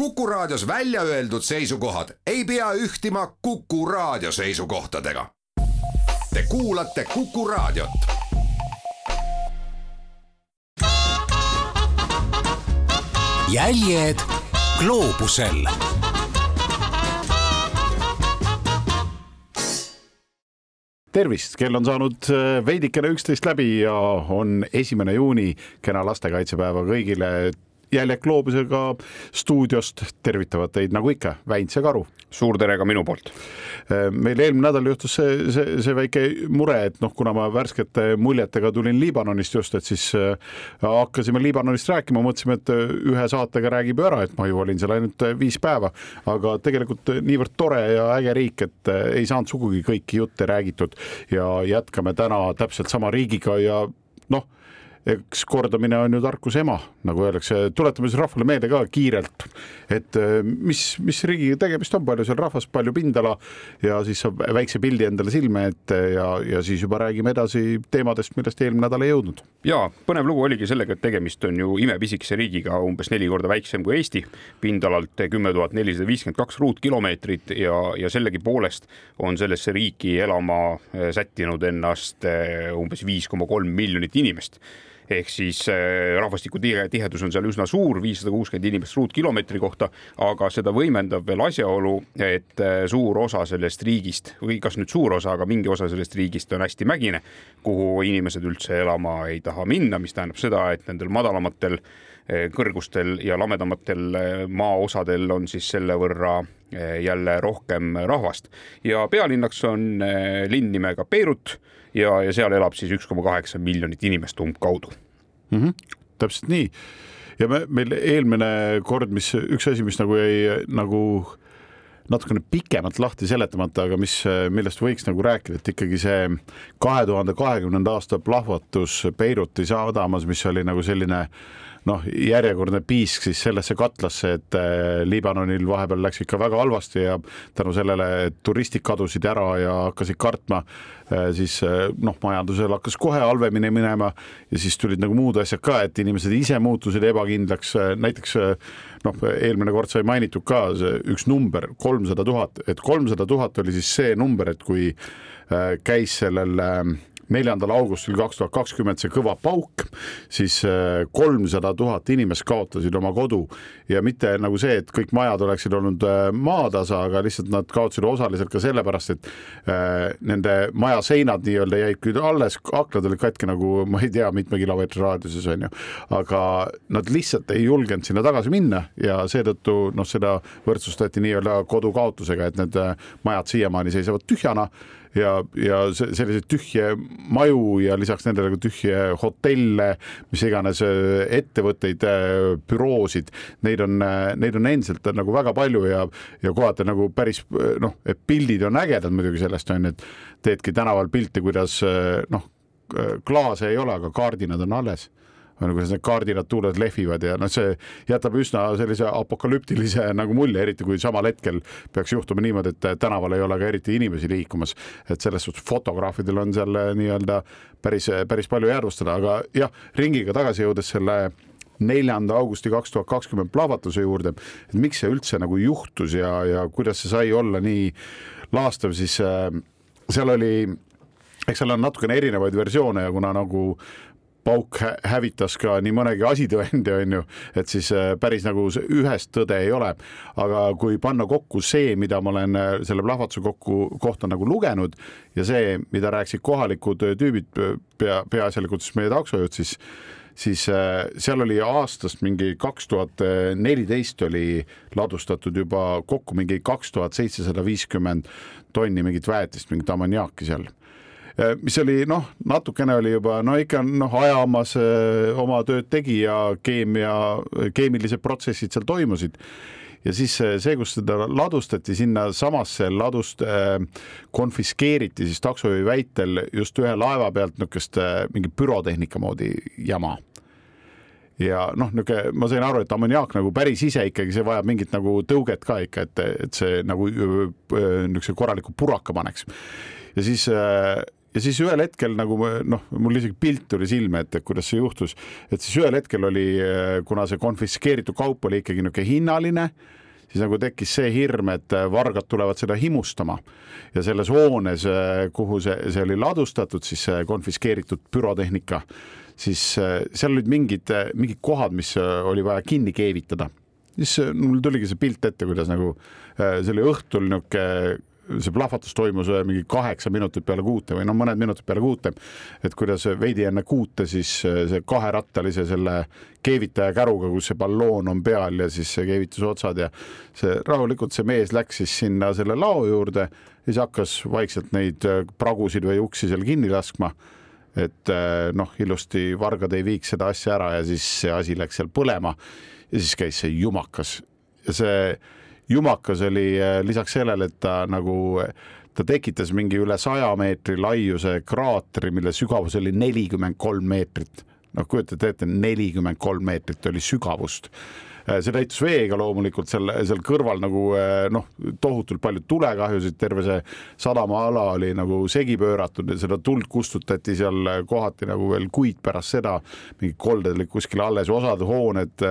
Kuku Raadios välja öeldud seisukohad ei pea ühtima Kuku Raadio seisukohtadega. Te kuulate Kuku Raadiot. jäljed gloobusel tervist, kell on saanud äh, veidikene üksteist läbi ja on esimene juuni, kena lastekaitsepäeva kõigile jäljed gloobusega stuudiost tervitavad teid nagu ikka, Väints ja Karu. suur tere ka minu poolt. meil eelmine nädal juhtus see, see, see väike mure, et noh, kuna ma värskete muljetega tulin Liibanonist just, et siis äh, hakkasime Liibanonist rääkima, mõtlesime, et äh, ühe saatega räägib ju ära, et ma ju olin seal ainult äh, viis päeva, aga tegelikult niivõrd tore ja äge riik, et ei saanud sugugi kõiki jutte räägitud ja jätkame täna täpselt sama riigiga ja noh eks kordamine on ju tarkuse ema, nagu öeldakse, tuletame siis rahvale meelde ka kiirelt, et äh, mis, mis riigiga tegemist on, palju seal rahvast, palju pindala. Ja siis saab väikse pildi endale silme ette ja, ja siis juba räägime edasi teemadest, millest eelmine nädal ei jõudnud. ja põnev lugu oligi sellega, et tegemist on ju imepisikese riigiga, umbes neli korda väiksem kui Eesti, pindalalt kümme tuhat nelisada viiskümmend kaks ruutkilomeetrit ja, ja sellegipoolest on sellesse riiki elama äh, sättinud ennast äh, umbes viis koma kolm miljonit inimest ehk siis äh, rahvastiku tihedus on seal üsna suur, viissada kuuskümmend inimest ruutkilomeetri kohta, aga seda võimendab veel asjaolu, et äh, suur osa sellest riigist või kas nüüd suur osa, aga mingi osa sellest riigist on hästi mägine, kuhu inimesed üldse elama ei taha minna, mis tähendab seda, et nendel madalamatel kõrgustel ja lamedamatel maaosadel on siis selle võrra jälle rohkem rahvast ja pealinnaks on linn nimega Beirut ja, ja seal elab siis üks koma kaheksa miljonit inimest umbkaudu mm. -hmm. täpselt nii ja me, meil eelmine kord, mis üks asi, mis nagu jäi nagu natukene pikemalt lahti seletamata, aga mis, millest võiks nagu rääkida, et ikkagi see kahe tuhande kahekümnenda aasta plahvatus Beiruti sadamas, mis oli nagu selline noh, järjekordne piisk siis sellesse katlasse, et äh, Liibanonil vahepeal läks ikka väga halvasti ja tänu sellele turistid kadusid ära ja hakkasid kartma, äh, siis äh, noh, majandusel hakkas kohe halvemini minema ja siis tulid nagu muud asjad ka, et inimesed ise muutusid ebakindlaks, näiteks noh, eelmine kord sai mainitud ka üks number, kolmsada tuhat, et kolmsada tuhat oli siis see number, et kui käis sellel äh, neljandal augustil kaks tuhat kakskümmend see kõva pauk, siis äh, kolmsada tuhat inimest kaotasid oma kodu. Ja mitte nagu see, et kõik majad oleksid olnud äh, maatasa, aga lihtsalt nad kaotasid osaliselt ka sellepärast, et äh, nende maja seinad nii-öelda jäid küll alles, aknad olid katki nagu ma ei tea, mitme kilomeetri raadiuses on ju, aga nad lihtsalt ei julgenud sinna tagasi minna ja seetõttu noh, seda võrdsustati nii-öelda kodu kaotusega, et need majad siiamaani seisavad tühjana ja, ja selliseid tühje maju ja lisaks nendele ka tühje hotelle, mis iganes äh, ettevõtteid, äh, büroosid, neid on, äh, neid on endiselt nagu väga palju ja, ja kohati nagu päris noh, et pildid on ägedad muidugi sellest on ju, et teedki tänaval pilti, kuidas noh, klaase ei ole, aga kaardinad on alles on kuidas need kardinad tuules lehvivad ja noh, see jätab üsna sellise apokalüptilise nagu mulje, eriti kui samal hetkel peaks juhtuma niimoodi, et tänaval ei ole ka eriti inimesi liikumas. et selles suhtes fotograafidel on seal eh, nii-öelda päris, päris palju jäädvustada, aga jah, ringiga tagasi jõudes selle neljanda augusti kaks tuhat kakskümmend plahvatuse juurde, et miks see üldse nagu juhtus ja, ja kuidas see sai olla nii laastav, siis äh, seal oli eks seal on natukene erinevaid versioone ja kuna nagu pauk hävitas ka nii mõnegi asitõendi, on ju, et siis äh, päris nagu ühest tõde ei ole. aga kui panna kokku see, mida ma olen äh, selle plahvatuse kokku, kohta nagu lugenud ja see, mida rääkisid kohalikud äh, tüübid, pea, peaasjalikult siis meie taksojuht, siis siis seal oli aastast mingi kaks tuhat neliteist oli ladustatud juba kokku mingi kaks tuhat seitsesada viiskümmend tonni mingit väetist, mingit ammoniaaki seal mis oli noh, natukene oli juba no ikka noh, ajahammas eh, oma tööd tegi ja keemia, keemilised protsessid seal toimusid ja siis see, kus seda ladustati, sinna samasse ladust äh, konfiskeeriti siis taksojuhi väitel just ühe laeva pealt niisugust äh, mingi pürotehnika moodi jama ja noh, niisugune, ma sain aru, et ammoniaak nagu päris ise ikkagi, see vajab mingit nagu tõuget ka ikka, et, et see nagu niisuguse korraliku puraka paneks. ja siis äh, ja siis ühel hetkel nagu noh, mul isegi pilt tuli silme ette, et kuidas see juhtus, et siis ühel hetkel oli, kuna see konfiskeeritud kaup oli ikkagi niisugune hinnaline, siis nagu tekkis see hirm, et vargad tulevad seda himustama ja selles hoones, kuhu see, see oli ladustatud, siis konfiskeeritud pürotehnika, siis äh, seal olid mingid, mingid kohad, mis äh, oli vaja kinni keevitada. siis äh, mul tuligi see pilt ette, kuidas nagu äh, see oli õhtul niisugune see plahvatus toimus äh, mingi kaheksa minutit peale kuute või no mõned minutid peale kuute. et kuidas veidi enne kuute siis äh, see kaherattalise selle keevitaja käruga, kus see balloon on peal ja siis see keevituse otsad ja see rahulikult see mees läks siis sinna selle lao juurde, siis hakkas vaikselt neid äh, pragusid või uksi seal kinni laskma et noh, ilusti vargad ei viiks seda asja ära ja siis see asi läks seal põlema ja siis käis see jumakas ja see jumakas oli äh, lisaks sellele, et ta nagu, ta tekitas mingi üle saja meetri laiuse kraatri, mille sügavus oli nelikümmend kolm meetrit. noh, kujutate ette, nelikümmend kolm meetrit oli sügavust see täitus veega loomulikult seal, seal kõrval nagu noh, tohutult palju tulekahjusid, terve see sadamaala oli nagu segi pööratud ja seda tuld kustutati seal kohati nagu veel kuid pärast seda. mingid kolded olid kuskil alles, osad hooned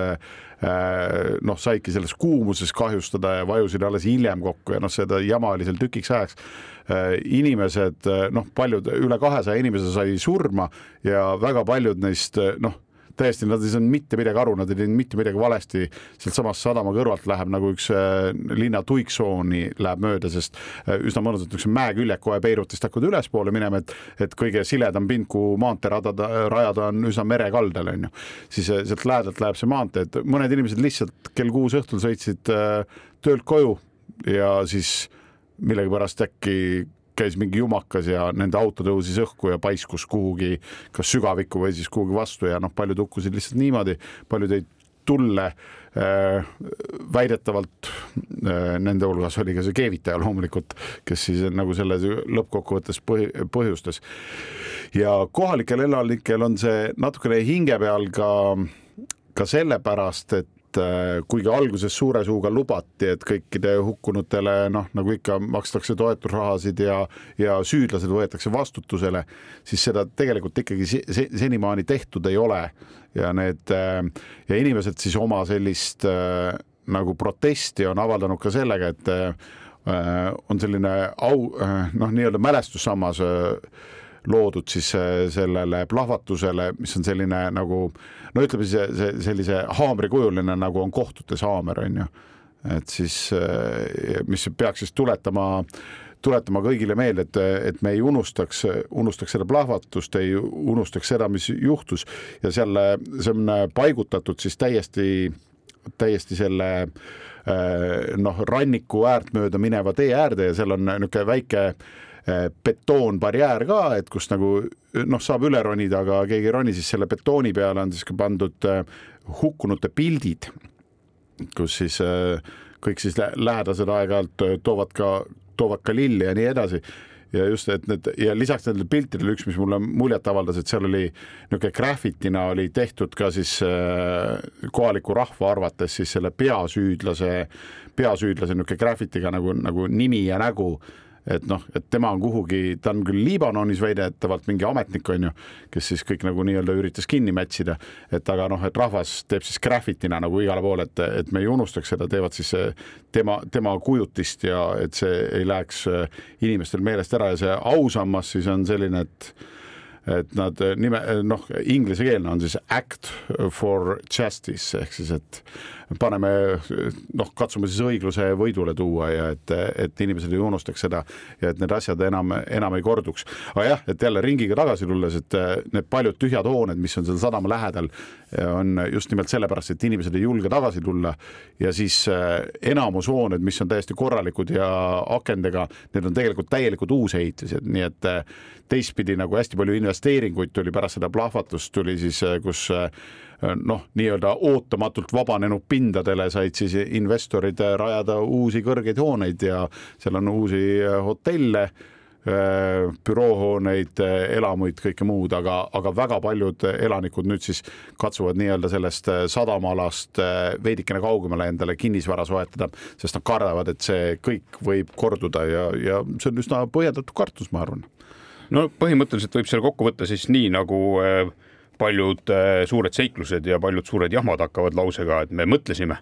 noh, saidki selles kuumuses kahjustada ja vajusid alles hiljem kokku ja noh, seda jama oli seal tükiks ajaks. Inimesed, noh, paljud, üle kahesaja inimese sai surma ja väga paljud neist noh täiesti, nad ei saanud mitte midagi aru, nad ei teinud mitte midagi valesti. sealtsamast sadama kõrvalt läheb nagu üks äh, linna tuiksooni läheb mööda, sest äh, üsna mõnusalt niisuguse mäeküljed kohe Beirutist hakkavad ülespoole minema, et, et kõige siledam pind, kuhu maantee radada, rajada on üsna merekaldal, on ju. siis äh, sealt lähedalt läheb see maantee, et mõned inimesed lihtsalt kell kuus õhtul sõitsid töölt koju ja siis millegipärast äkki käis mingi jumakas ja nende auto tõusis õhku ja paiskus kuhugi kas sügavikku või siis kuhugi vastu ja noh, paljud hukkusid lihtsalt niimoodi, paljud jäid tulle äh,. väidetavalt äh, nende hulgas oli ka see keevitaja loomulikult, kes siis nagu selle lõppkokkuvõttes põhjustas. ja kohalikel elanikel on see natukene hinge peal ka, ka sellepärast, et et kuigi alguses suure suuga lubati, et kõikide hukkunutele noh, nagu ikka makstakse toetusrahasid ja, ja süüdlased võetakse vastutusele, siis seda tegelikult ikkagi senimaani tehtud ei ole. Ja need ja inimesed siis oma sellist nagu protesti on avaldanud ka sellega, et on selline au, noh, nii-öelda mälestussammas loodud siis sellele plahvatusele, mis on selline nagu no ütleme siis see, sellise haamrikujuline, nagu on kohtutes haamer, on ju. et siis, mis peaks siis tuletama tuletama kõigile meelde, et, et me ei unustaks, unustaks seda plahvatust, ei unustaks seda, mis juhtus ja seal see on paigutatud siis täiesti, täiesti selle noh, ranniku äärt mööda mineva tee äärde ja seal on niisugune väike betoonbarjäär ka, et kus nagu noh, saab üle ronida, aga keegi ei roni, siis selle betooni peale on siis ka pandud hukkunute pildid, kus siis kõik siis lähedased aeg-ajalt toovad ka, toovad ka lilli ja nii edasi. Ja just, et need ja lisaks nendele piltidele üks, mis mulle muljet avaldas, et seal oli niisugune graffitina oli tehtud ka siis äh, kohaliku rahva arvates siis selle peasüüdlase, peasüüdlase niisugune graffitiga nagu, nagu nimi ja nägu et noh, et tema on kuhugi, ta on küll Liibanonis väidetavalt mingi ametnik, on ju, kes siis kõik nagu nii-öelda üritas kinni mätsida, et aga noh, et rahvas teeb siis graffitina nagu igale poole, et, et me ei unustaks seda, teevad siis tema, tema kujutist ja et see ei läheks inimestel meelest ära ja see ausammas siis on selline, et et nad nime, noh, inglisekeelne on siis act for justice ehk siis, et paneme noh, katsume siis õigluse võidule tuua ja et, et inimesed ei unustaks seda ja et need asjad enam, enam ei korduks. aga jah, et jälle ringiga tagasi tulles, et need paljud tühjad hooned, mis on seal sadama lähedal, on just nimelt sellepärast, et inimesed ei julge tagasi tulla ja siis enamus hooned, mis on täiesti korralikud ja akendega, need on tegelikult täielikud uusehitised, nii et teistpidi nagu hästi palju investeeringuid tuli pärast seda plahvatust tuli siis, kus noh, nii-öelda ootamatult vabanenud pindadele said siis investorid rajada uusi kõrgeid hooneid ja seal on uusi hotelle büroohooneid, elamuid, kõike muud, aga, aga väga paljud elanikud nüüd siis katsuvad nii-öelda sellest sadamaalast veidikene kaugemale endale kinnisvara soetada, sest nad kardavad, et see kõik võib korduda ja, ja see on üsna põhjendatud kartus, ma arvan. No põhimõtteliselt võib selle kokku võtta siis nii nagu äh, paljud äh, suured seiklused ja paljud suured jahmad hakkavad lausega, et me mõtlesime.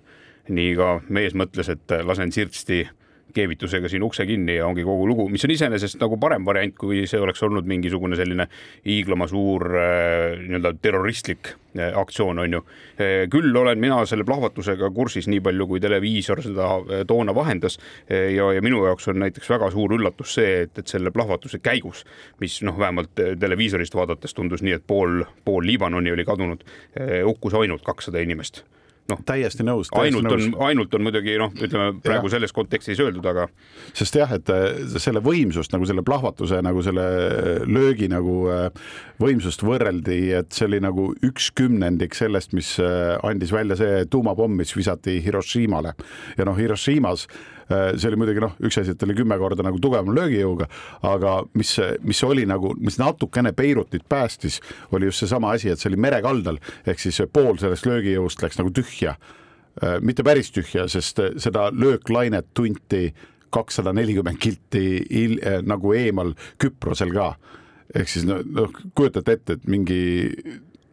nii ka mees mõtles, et äh, lasen sirtsti keevitusega siin ukse kinni ja ongi kogu lugu, mis on iseenesest nagu parem variant, kui see oleks olnud mingisugune selline hiiglama suur äh, nii-öelda terroristlik äh, aktsioon, on ju. Äh, küll olen mina selle plahvatusega kursis nii palju, kui televiisor seda toona vahendas ja, ja minu jaoks on näiteks väga suur üllatus see, et, et selle plahvatuse käigus, mis noh, vähemalt televiisorist vaadates tundus nii, et pool, pool Liibanoni oli kadunud, hukkus ainult kakssada inimest noh, täiesti nõus. ainult nõus. on, ainult on muidugi noh, ütleme praegu ja. selles kontekstis öeldud, aga. sest jah, et äh, selle võimsust nagu selle plahvatuse nagu selle löögi nagu äh, võimsust võrreldi, et see oli nagu üks kümnendik sellest, mis äh, andis välja see tuumapomm, mis visati Hiroshimale ja noh, Hiroshimas Äh, see oli muidugi noh, üks asi, et oli kümme korda nagu tugevama löögijõuga, aga mis, mis oli nagu, mis natukene Beirutit päästis, oli just seesama asi, et see oli merekaldal, ehk siis pool sellest löögijõust läks nagu tühja. Äh, mitte päris tühja, sest seda lööklainet tunti kakssada nelikümmend kilti il, äh, nagu eemal Küprosel ka ehk siis noh no, kujutate ette, et mingi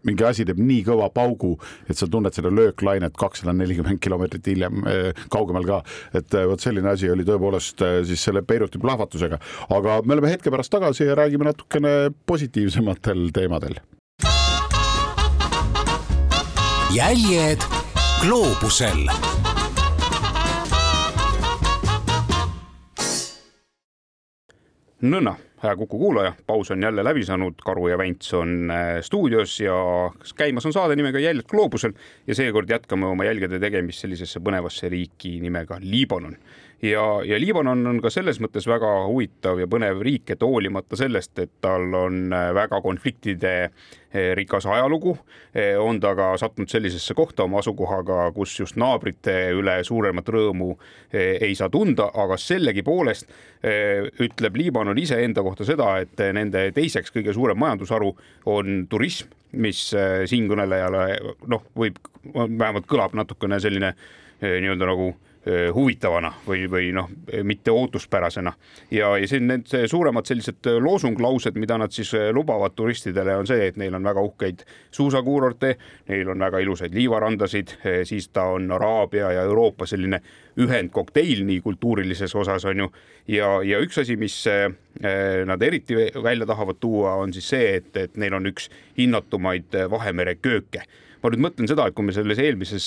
mingi asi teeb nii kõva paugu, et sa tunned seda lööklainet kakssada nelikümmend kilomeetrit hiljem eh, kaugemal ka. et eh, vot selline asi oli tõepoolest eh, siis selle Beiruti plahvatusega, aga me oleme hetke pärast tagasi ja räägime natukene positiivsematel teemadel. jäljed gloobusel nõnna hea Kuku kuulaja, paus on jälle läbi saanud, Karu ja Vents on äh, stuudios ja käimas on saade nimega Jäljed gloobusel ja seekord jätkame oma jälgede tegemist sellisesse põnevasse riiki nimega Liibanon ja, ja Liibanon on ka selles mõttes väga huvitav ja põnev riik, et hoolimata sellest, et tal on äh, väga konfliktide äh, rikas ajalugu, äh, on ta ka sattunud sellisesse kohta oma asukohaga, kus just naabrite üle suuremat rõõmu ei saa tunda, aga sellegipoolest ütleb Liibanon iseenda kohta seda, et nende teiseks kõige suurem majandusharu on turism, mis siinkõnelejale noh, võib, vähemalt kõlab natukene selline nii-öelda nagu huvitavana või, või noh, mitte ootuspärasena. ja, ja siin need suuremad sellised loosunklaused, mida nad siis lubavad turistidele, on see, et neil on väga uhkeid suusakuurorte, neil on väga ilusaid liivarandasid, siis ta on Araabia ja Euroopa selline ühendkokteil nii kultuurilises osas on ju. ja, ja üks asi, mis nad eriti välja tahavad tuua, on siis see, et, et neil on üks hinnatumaid Vahemere kööke ma nüüd mõtlen seda, et kui me selles eelmises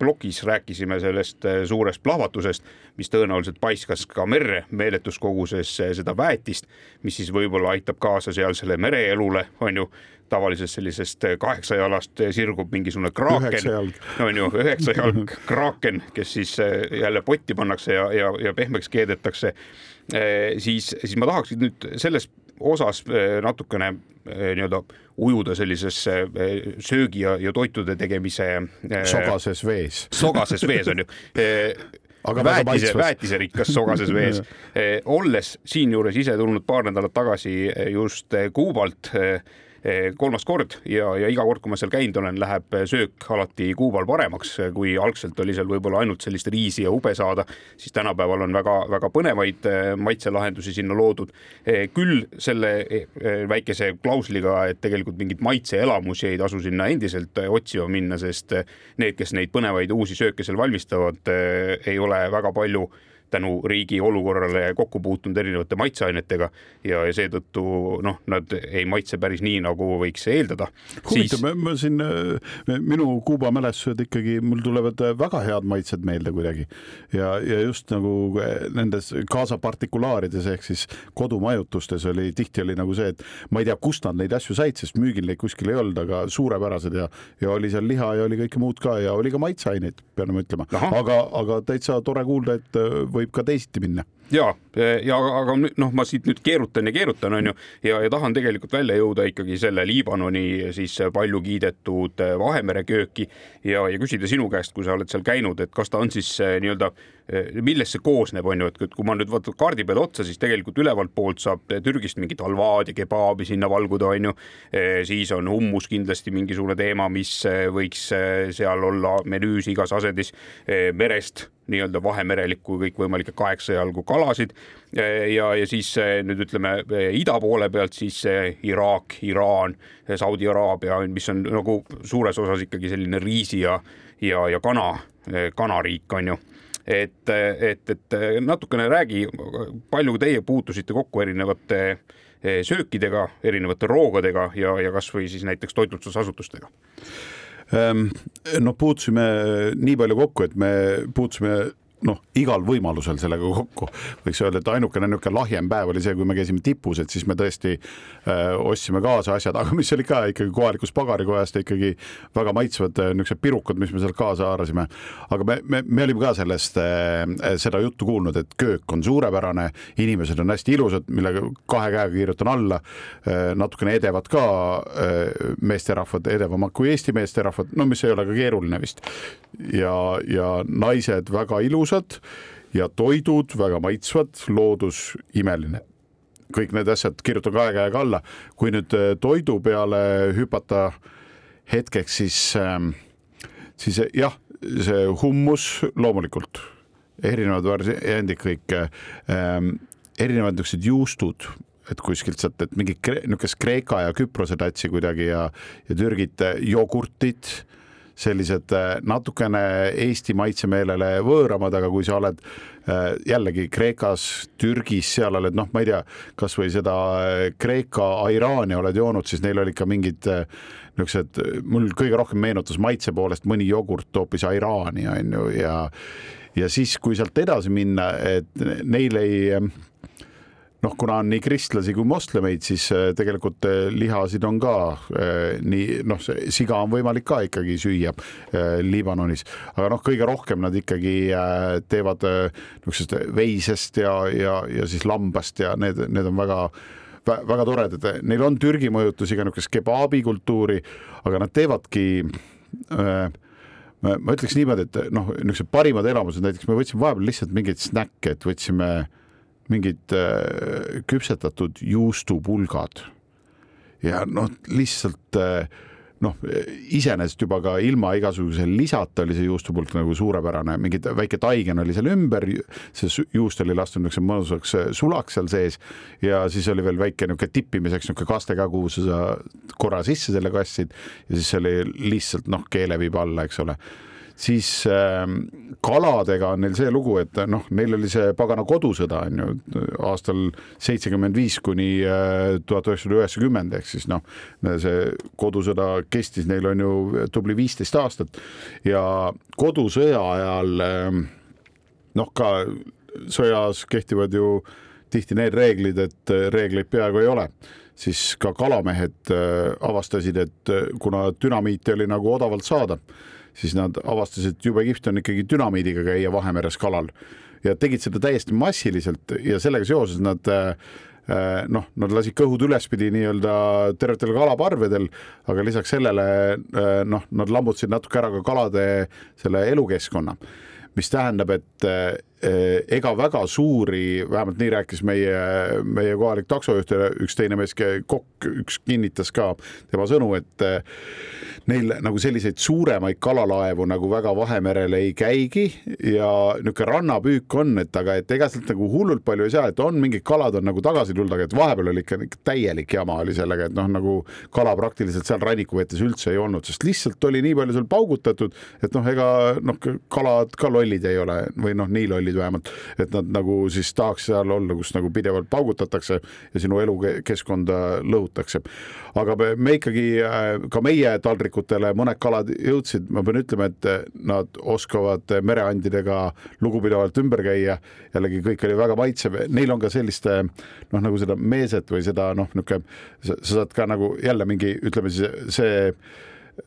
plokis äh, rääkisime sellest äh, suurest plahvatusest, mis tõenäoliselt paiskas ka merre meeletus koguses äh, seda väetist, mis siis võib-olla aitab kaasa sealsele mereelule, on ju tavalisest sellisest kaheksajalast sirgub mingisugune kraaken, on ju, üheksa jalg kraaken, kes siis jälle potti pannakse ja, ja, ja pehmeks keedetakse. siis, siis ma tahaks nüüd selles osas natukene nii-öelda ujuda sellisesse eh, söögi ja, ja toitude tegemise. Eh, sogases vees. sogases vees on ju eh, aga väetise, väetiserikas sogases vees olles siinjuures ise tulnud paar nädalat tagasi just Kuubalt Eh, kolmas kord ja, ja iga kord, kui ma seal käinud olen, läheb söök alati Kuubal paremaks, kui algselt oli seal võib-olla ainult sellist riisi ja ube saada, siis tänapäeval on väga-väga põnevaid eh, maitselahendusi sinna loodud. Eh, küll selle väikese klausliga, et tegelikult mingeid maitseelamusi ei tasu sinna endiselt otsima minna, sest need, kes neid põnevaid uusi sööke seal valmistavad, ei ole väga palju tänu riigi olukorrale kokku puutunud erinevate maitseainetega ja, ja seetõttu noh, nad ei maitse päris nii, nagu võiks eeldada. huvitav siis..., ma siin, minu Kuuba mälestused ikkagi, mul tulevad väga head maitsed meelde kuidagi. Ja, ja just nagu nendes kaasa partikulaarides ehk siis kodumajutustes oli tihti oli nagu see, et ma ei tea, kust nad neid asju said, sest müügil neid kuskil ei olnud, aga suurepärased ja, ja oli seal liha ja oli kõike muud ka ja oli ka maitseaineid, pean ma ütlema, aga, aga täitsa tore kuulda, et või võib ka teisiti minna ja, ja aga noh, ma siit nüüd keerutan ja keerutan, on ju, ja, ja tahan tegelikult välja jõuda ikkagi selle Liibanoni siis palju kiidetud Vahemere kööki ja, ja küsida sinu käest, kui sa oled seal käinud, et kas ta on siis eh, nii-öelda, eh, millest see koosneb, on ju, et kui ma nüüd vaatan kaardi peale otsa, siis tegelikult ülevalt poolt saab Türgist mingit halvaad ja kebaabi sinna valguda, on ju. Eh, siis on hummus kindlasti mingisugune teema, mis võiks seal olla menüüs igas asendis. merest nii-öelda vahemerelikku kõikvõimalikke kaheksa jalgu kalasid ja, ja siis nüüd ütleme ida poole pealt siis Iraak, Iraan, Saudi Araabia, mis on nagu suures osas ikkagi selline riisi ja, ja, ja kana, kanariik on ju et, et, et natukene räägi, palju teie puutusite kokku erinevate söökidega, erinevate roogadega ja, ja kasvõi siis näiteks toitlustusasutustega? Ehm, no puutusime nii palju kokku, et me puutusime noh, igal võimalusel sellega kokku. võiks öelda, et ainukene niisugune lahjem päev oli see, kui me käisime tipus, et siis me tõesti äh, ostsime kaasa asjad, aga mis oli ka ikkagi kohalikust pagarikojast ikkagi väga maitsvad äh, niisugused pirukad, mis me sealt kaasa haarasime. aga me, me, me olime ka sellest äh, seda juttu kuulnud, et köök on suurepärane, inimesed on hästi ilusad, millega kahe käega kirjutan alla äh,. natukene edevad ka äh, meesterahvad, edevamad kui Eesti meesterahvad, no mis ei ole ka keeruline vist. ja, ja naised väga ilusad ilusad ja toidud väga maitsvad, loodus imeline. kõik need asjad kirjutan kahe käega alla. kui nüüd äh, toidu peale hüpata hetkeks, siis, ähm, siis äh, jah, see hummus loomulikult, erinevad variandid kõik, ähm, erinevad niisugused juustud et kuskilt sealt, et mingit niisugust Kreeka ja Küprose tatsi kuidagi ja, ja Türgit äh, jogurtid sellised äh, natukene Eesti maitsemeelele võõramad, aga kui sa oled äh, jällegi Kreekas, Türgis, seal oled noh, ma ei tea, kasvõi seda äh, Kreeka airaani oled joonud, siis neil olid ka mingid niisugused, mul kõige rohkem meenutas maitse poolest mõni jogurt hoopis airaani on ju ja ja siis, kui sealt edasi minna, et neil ei noh, kuna on nii kristlasi kui moslemeid, siis äh, tegelikult äh, lihasid on ka äh, nii noh, siga on võimalik ka ikkagi süüa Liibanonis, aga noh, kõige rohkem nad ikkagi teevad niisugusest veisest ja, ja, ja siis lambast ja need, need on väga väga toredad, neil on Türgi mõjutusi ka niisugust kebaabi kultuuri, aga nad teevadki äh, ma ütleks niimoodi, et noh, niisugused parimad elamused, näiteks me võtsime vahepeal lihtsalt mingeid snäkke, et võtsime äh, mingid äh, küpsetatud juustupulgad. Ja noh, lihtsalt äh, noh, iseenesest juba ka ilma igasuguse lisata oli see juustupulk nagu suurepärane, mingi väike taigen oli seal ümber, see juust oli lastud niisuguse mõnusaks äh, sulaks seal sees ja siis oli veel väike niisugune tippimiseks niisugune kaste ka, kuhu sa korra sisse selle kastsid ja siis oli lihtsalt noh, keeleviib alla, eks ole siis äh, kaladega on neil see lugu, et noh, neil oli see pagana kodusõda on ju aastal seitsekümmend viis kuni äh, tuhat üheksasada üheksakümmend ehk siis noh, see kodusõda kestis neil on ju tubli viisteist aastat. Ja kodusõja ajal äh, noh, ka sõjas kehtivad ju tihti need reeglid, et reegleid peaaegu ei ole. Siis ka kalamehed äh, avastasid, et äh, kuna dünamiiti oli nagu odavalt saada siis nad avastasid, et jube kihvt on ikkagi dünamiidiga käia Vahemeres kalal. Ja tegid seda täiesti massiliselt ja sellega seoses nad äh, äh, noh, nad lasid kõhud ülespidi nii-öelda tervetel kalaparvedel, aga lisaks sellele äh, noh, nad lammutasid natuke ära ka kalade selle elukeskkonna, mis tähendab, et ega väga suuri, vähemalt nii rääkis meie, meie kohalik taksojuht ja üks teine mees, kokk, üks kinnitas ka tema sõnu, et neil nagu selliseid suuremaid kalalaevu nagu väga Vahemerel ei käigi ja niisugune rannapüük on, et aga et ega sealt nagu hullult palju ei saa, et on mingid kalad on nagu tagasi tulnud, aga et vahepeal oli ikka täielik jama oli sellega, et noh, nagu kala praktiliselt seal rannikuvetes üldse ei olnud, sest lihtsalt oli nii palju seal paugutatud, et noh, ega noh, kalad ka lollid ei ole või noh, nii lollid vähemalt, et nad nagu siis tahaks seal olla, kus nagu pidevalt paugutatakse ja sinu elukeskkonda lõhutakse. aga me, me ikkagi, äh, ka meie taldrik taldrikutele mõned kalad jõudsid, ma pean ütlema, et nad oskavad mereandidega lugupidavalt ümber käia. jällegi kõik oli väga maitsev, neil on ka sellist noh, nagu seda meeset või seda noh, niisugune sa saad ka nagu jälle mingi, ütleme siis see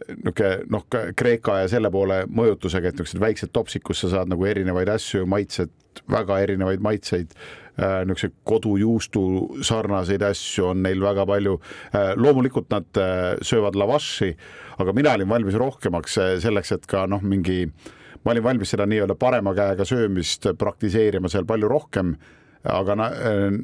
niisugune noh, Kreeka ja selle poole mõjutusega, et niisugused väiksed topsid, kus sa saad nagu erinevaid asju, maitset, väga erinevaid maitseid Äh, niisuguseid kodujuustu sarnaseid asju on neil väga palju. Äh, loomulikult nad äh, söövad lavaši, aga mina olin valmis rohkemaks selleks, et ka noh, mingi ma olin valmis seda nii-öelda parema käega söömist praktiseerima seal palju rohkem aga na,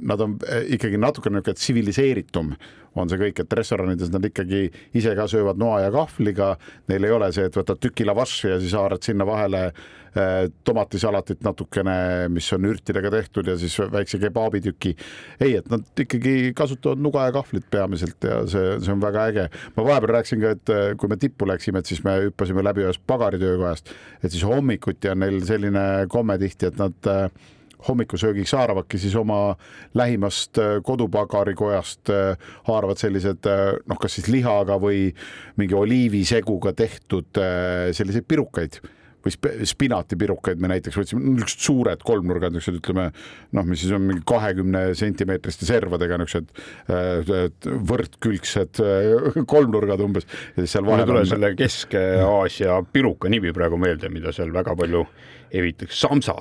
nad on ikkagi natukene niisugune tsiviliseeritum on see kõik, et restoranides nad ikkagi ise ka söövad noa ja kahvliga, neil ei ole see, et võtad tüki lavaši ja siis haarad sinna vahele eh, tomatisalatit natukene, mis on ürtidega tehtud ja siis väikse kebaabitüki. ei, et nad ikkagi kasutavad nuga ja kahvlit peamiselt ja see, see on väga äge. ma vahepeal rääkisin ka, et kui me tippu läksime, et siis me hüppasime läbi ühest pagaritöökojast, et siis hommikuti on neil selline komme tihti, et nad äh, hommikusöögiks haaravadki siis oma lähimast äh, kodupagarikojast, äh, haaravad sellised äh, noh, kas siis lihaga või mingi oliiviseguga tehtud selliseid pirukaid või spinatipirukaid me näiteks võtsime, niisugused suured kolmnurgad, niisugused ütleme noh, mis siis on mingi kahekümne sentimeetriste servadega niisugused võrdkülgsed kolmnurgad umbes. mul ei tule selle Kesk-Aasia piruka nimi praegu meelde, mida seal väga palju evitakse, samsa.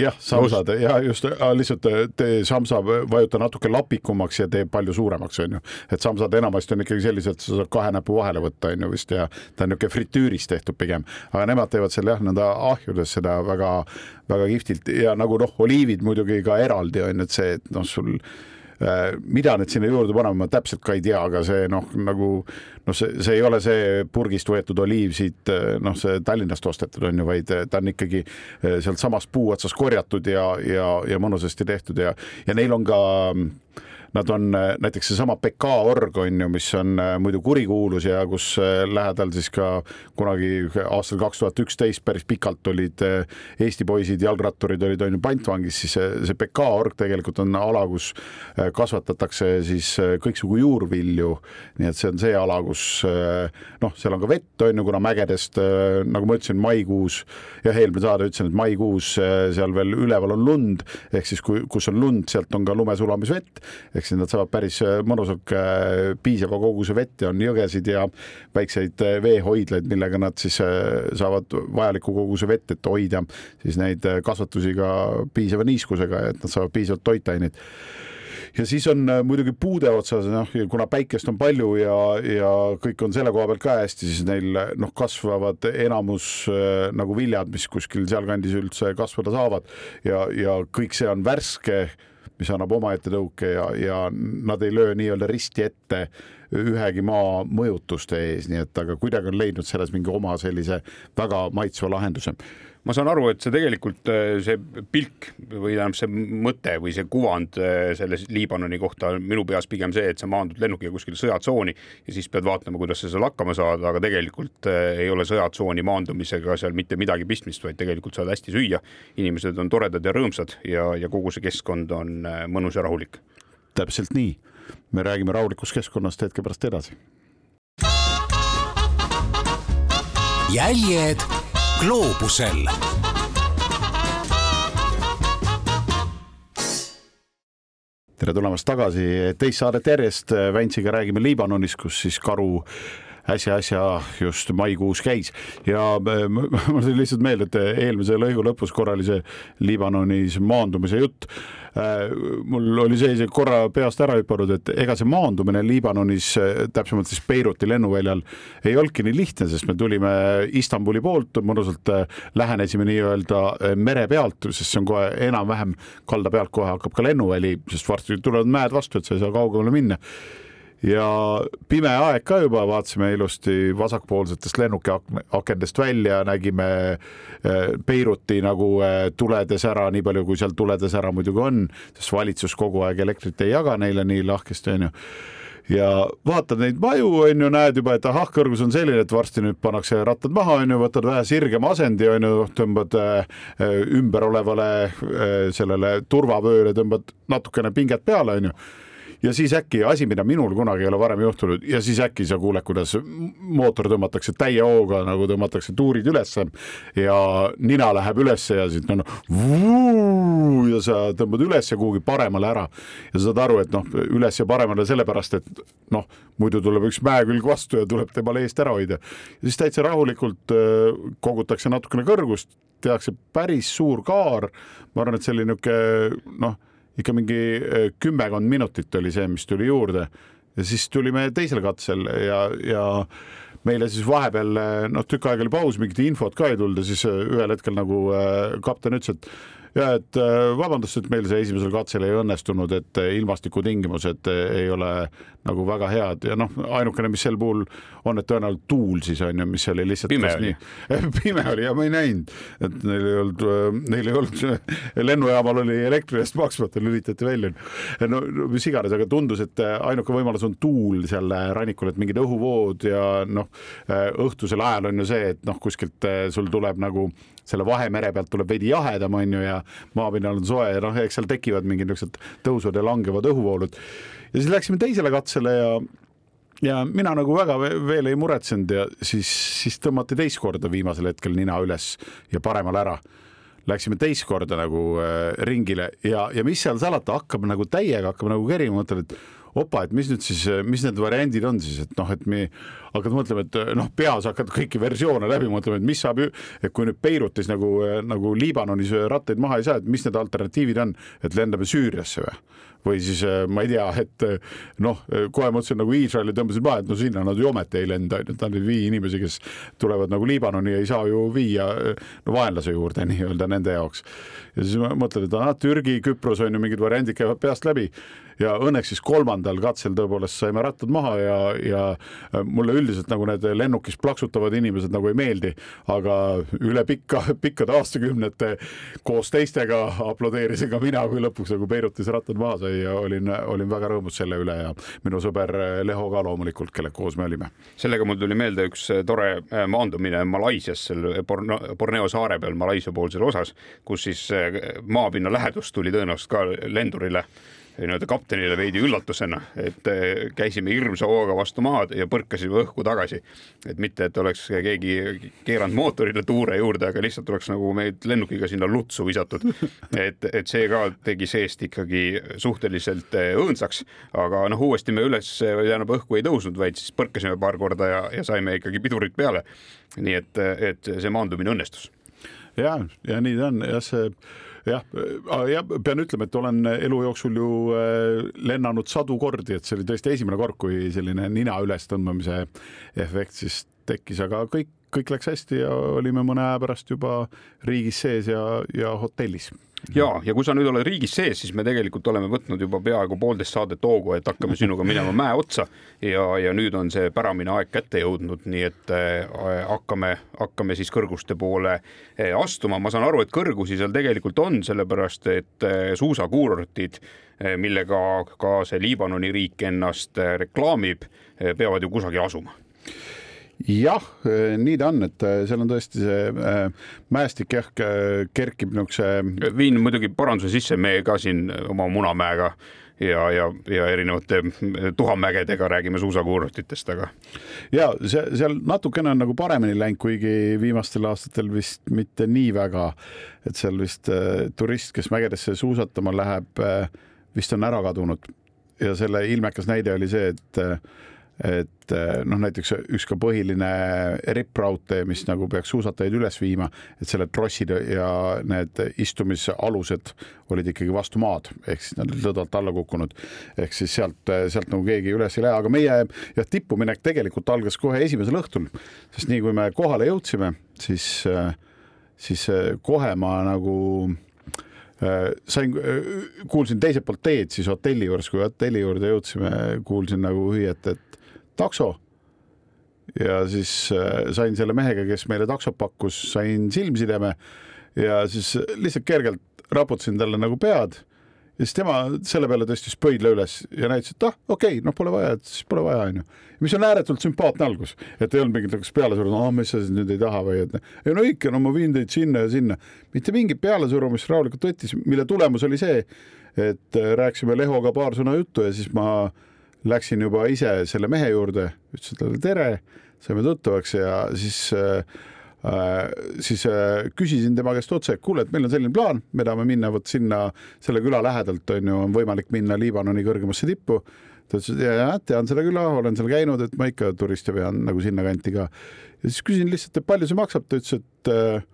jah, samsad ja just lihtsalt tee samsa, vajuta natuke lapikumaks ja tee palju suuremaks, on ju. et samsad enamasti on ikkagi sellised, sa saad kahe näpu vahele võtta, on ju vist ja ta on niisugune fritüüris tehtud pigem, aga nemad teevad selle jah, nõnda ahjudes seda väga, väga kihvtilt ja nagu noh, oliivid muidugi ka eraldi on ju, et see, et noh, sul Äh, mida nüüd sinna juurde panema, ma täpselt ka ei tea, aga see noh, nagu noh, see, see ei ole see purgist võetud oliiv siit äh, noh, see Tallinnast ostetud on ju, vaid äh, ta on ikkagi sealtsamast puu otsast korjatud ja, ja, ja mõnusasti tehtud ja, ja neil on ka Nad on äh, näiteks seesama PK org on ju, mis on äh, muidu kurikuulus ja kus äh, lähedal siis ka kunagi aastal kaks tuhat üksteist päris pikalt olid Eesti poisid, jalgratturid olid on ju pantvangis, siis see, see PK org tegelikult on ala, kus kasvatatakse siis kõiksugu juurvilju. nii et see on see ala, kus noh, seal on ka vett on ju, kuna mägedest nagu ma ütlesin, maikuus jah, eelmine saade ütlesin, et maikuus seal veel üleval on lund ehk siis kui, kus on lund, sealt on ka lumesulamisvett ehk siis nad saavad päris äh, mõnusalt äh, piisava koguse vett ja on jõgesid ja väikseid äh, veehoidlaid, millega nad siis saavad vajaliku koguse vett, et hoida siis neid kasvatusi ka piisava niiskusega, et nad saavad piisavalt toitaineid ja siis on muidugi puude otsas, noh, kuna päikest on palju ja, ja kõik on selle koha pealt ka hästi, siis neil noh, kasvavad enamus äh, nagu viljad, mis kuskil sealkandis üldse kasvada saavad. Ja, ja kõik see on värske mis annab omaette tõuke ja, ja nad ei löö nii-öelda risti ette ühegi maa mõjutuste ees, nii et aga kuidagi on leidnud selles mingi oma sellise väga maitsva lahenduse ma saan aru, et see tegelikult äh, see pilk või tähendab see mõte või see kuvand äh, selle Liibanoni kohta on minu peas pigem see, et sa maandud lennukiga kuskile sõjatsooni ja siis pead vaatama, kuidas sa seal hakkama saad, aga tegelikult äh, ei ole sõjatsooni maandumisega seal mitte midagi pistmist, vaid tegelikult saad hästi süüa. inimesed on toredad ja rõõmsad ja, ja kogu see keskkond on mõnus ja rahulik. täpselt nii, me räägime rahulikust keskkonnast hetke pärast edasi. jäljed gloobusel. tere tulemast tagasi, teist saadet järjest Väntsiga räägime Liibanonis, kus siis karu äsja-äsja just maikuus käis. Ja mul tuli lihtsalt meelde, et eelmise lõigu lõpus korra oli see Liibanonis maandumise jutt Äh, mul oli see isegi korra peast ära hüpanud, et ega see maandumine Liibanonis, äh, täpsemalt siis Beiruti lennuväljal ei olnudki nii lihtne, sest me tulime Istanbuli poolt, mõnusalt äh, lähenesime nii-öelda mere pealt, sest see on kohe enam-vähem kalda pealt kohe hakkab ka lennuväli, sest varsti tulevad mäed vastu, et sa ei saa kaugemale minna ja pime aeg ka juba, vaatasime ilusti vasakpoolsetest lennukiakendest välja, nägime eh, Beiruti nagu eh, tuledes ära, nii palju kui seal tuledes ära muidugi on, sest valitsus kogu aeg elektrit ei jaga neile nii lahkesti, onju. Ja vaatad neid maju, on ju, näed juba, et ahah, kõrgus on selline, et varsti nüüd pannakse rattad maha, on ju, võtad vähe sirgema asendi, on ju, tõmbad äh, ümber olevale äh, sellele turvavööle, tõmbad natukene pinget peale, on ju ja siis äkki asi, mida minul kunagi ei ole varem juhtunud ja siis äkki sa kuuled, kuidas mootor tõmmatakse täie hooga, nagu tõmmatakse tuurid ülesse ja nina läheb ülesse ja siis no, no ja sa tõmbad üles ja kuhugi paremale ära ja sa saad aru, et noh, üles ja paremale sellepärast, et noh, muidu tuleb üks mäekülg vastu ja tuleb temal eest ära hoida. ja siis täitsa rahulikult äh, kogutakse natukene kõrgust, tehakse päris suur kaar. ma arvan, et see oli niisugune noh ikka mingi eh, kümmekond minutit oli see, mis tuli juurde. Ja siis tulime teisel katsel ja, ja meile siis vahepeal noh, tükk aega oli paus, mingit infot ka ei tulnud ja siis eh, ühel hetkel nagu kapten ütles, et ja et äh, vabandust, et meil see esimesel katsel ei õnnestunud, et äh, ilmastikutingimused äh, ei ole nagu väga head ja noh, ainukene, mis sel puhul on, et tõenäoliselt tuul siis on ju, mis oli lihtsalt Pime oli. pime oli ja ma ei näinud, et neil ei olnud, neil ei olnud, lennujaamal oli elektri eest maksmata, lülitati välja. no mis iganes, aga tundus, et ainuke võimalus on tuul seal rannikul, et mingid õhuvood ja noh, õhtusel ajal on ju see, et noh, kuskilt sul tuleb nagu selle Vahemere pealt tuleb veidi jahedam, on ju, ja maapinnal on soe ja noh, eks seal tekivad mingid niisugused tõusvad ja langevad õhuvoolud. ja siis läksime teisele katsele ja ja mina nagu väga veel ei muretsenud ja siis, siis tõmmati teist korda viimasel hetkel nina üles ja paremal ära. Läksime teist korda nagu äh, ringile ja, ja mis seal salata, hakkab nagu täiega hakkab nagu kerima, mõtled, et opa, et mis nüüd siis, mis need variandid on siis, et noh, et me hakkad mõtlema, et noh, peas hakkad kõiki versioone läbi mõtlema, et mis saab, et kui nüüd Beirutis nagu, nagu Liibanonis rattaid maha ei saa, et mis need alternatiivid on, et lendame Süüriasse või? või siis ma ei tea, et noh, kohe mõtlesin nagu Iisraeli tõmbasid maha, et no sinna nad ju ometi ei lenda, et nad ei vii inimesi, kes tulevad nagu Liibanoni, ei saa ju viia no vaenlase juurde nii-öelda nende jaoks. ja siis mõtled, et ah, Türgi, Küpros on ju mingid variandid käivad peast läbi ja õnneks siis kolmandal katsel tõepoolest saime rattad maha ja, ja mulle üldiselt nagu need lennukis plaksutavad inimesed nagu ei meeldi, aga üle pikka, pikkade aastakümnete koos teistega aplodeerisin ka mina, kui lõpuks nagu Beirutis rattad maha sai ja olin, olin väga rõõmus selle üle ja minu sõber Leho ka loomulikult, kellega koos me olime. sellega mul tuli meelde üks tore äh, maandumine Malaisias, seal Borneo saare peal Malaisia poolsel osas, kus siis äh, maapinna lähedus tuli tõenäoliselt ka lendurile nii-öelda kaptenile veidi üllatusena, et eh, käisime hirmsa hooga vastu maad ja põrkasime õhku tagasi. et mitte, et oleks keegi keeranud mootorile tuure juurde, aga lihtsalt oleks nagu meid lennukiga sinna lutsu visatud. et, et see ka tegi seest ikkagi suhteliselt eh, õõnsaks, aga noh, uuesti me üles, tähendab õhku ei tõusnud, vaid siis põrkasime paar korda ja, ja saime ikkagi pidurit peale. nii et, et see maandumine õnnestus. ja, ja nii ta on, jah, see jah, ja pean ütlema, et olen elu jooksul ju äh, lennanud sadu kordi, et see oli tõesti esimene kord, kui selline nina ülestõmbamise efekt siis tekkis, aga kõik, kõik läks hästi ja olime mõne aja pärast juba riigis sees ja, ja hotellis. Ja, ja kui sa nüüd oled riigis sees, siis me tegelikult oleme võtnud juba peaaegu poolteist saadet hoogu, et hakkame sinuga minema mäe otsa. Ja, ja nüüd on see päramine aeg kätte jõudnud, nii et äh, hakkame, hakkame siis kõrguste poole äh, astuma. ma saan aru, et kõrgusi seal tegelikult on, sellepärast et äh, suusakuurortid äh,, millega ka see Liibanoni riik ennast äh, reklaamib äh,, peavad ju kusagil asuma jah, eh, nii ta on, et eh, seal on tõesti see äh, mäestik jah kerkib niisuguse. viin muidugi paranduse sisse, me ka siin oma Munamäega ja, ja, ja erinevate tuhamägedega räägime suusakuurortitest, aga. ja see seal natukene on nagu paremini läinud, kuigi viimastel aastatel vist mitte nii väga, et seal vist turist, kes mägedesse suusatama läheb äh,, vist on ära kadunud ja selle ilmekas näide oli see, et et eh, noh, näiteks üks ka põhiline ripraudtee, mis nagu peaks suusatajaid üles viima, et selle trossid ja need istumisalused olid ikkagi vastu maad, ehk siis nad olid lõdvalt alla kukkunud. ehk siis sealt, sealt nagu keegi üles ei lähe, aga meie jah, tippuminek tegelikult algas kohe esimesel õhtul, sest nii kui me kohale jõudsime, siis, siis kohe ma nagu sain, kuulsin teiselt poolt teed siis hotelli juures, kui hotelli juurde jõudsime, kuulsin nagu hüüet, et takso. ja siis äh, sain selle mehega, kes meile taksot pakkus, sain silmsideme ja siis lihtsalt kergelt raputasin talle nagu pead ja siis tema selle peale tõstis pöidla üles ja näitas, et ah, okei okay,, noh, pole vaja, et siis pole vaja, onju. mis on ääretult sümpaatne algus, et ei olnud mingit niisugust pealesurumist, aa, mis sa siis nüüd ei taha või et ei no ikka, no ma viin teid sinna ja sinna. mitte mingit pealesurumist rahulikult võttis, mille tulemus oli see, et äh, rääkisime Lehoga paar sõna juttu ja siis ma äh, läksin juba ise selle mehe juurde, ütlesin talle tere, saime tuttavaks ja siis äh, äh, siis äh, küsisin tema käest otse, et kuule, et meil on selline plaan, me tahame minna vot sinna selle küla lähedalt on ju, on võimalik minna Liibanoni kõrgemasse tippu. ta ütles, et ja, tean seda küla, olen seal käinud, et ma ikka turiste vean nagu sinnakanti ka. ja siis küsin lihtsalt, et palju see maksab, ta ütles, et äh,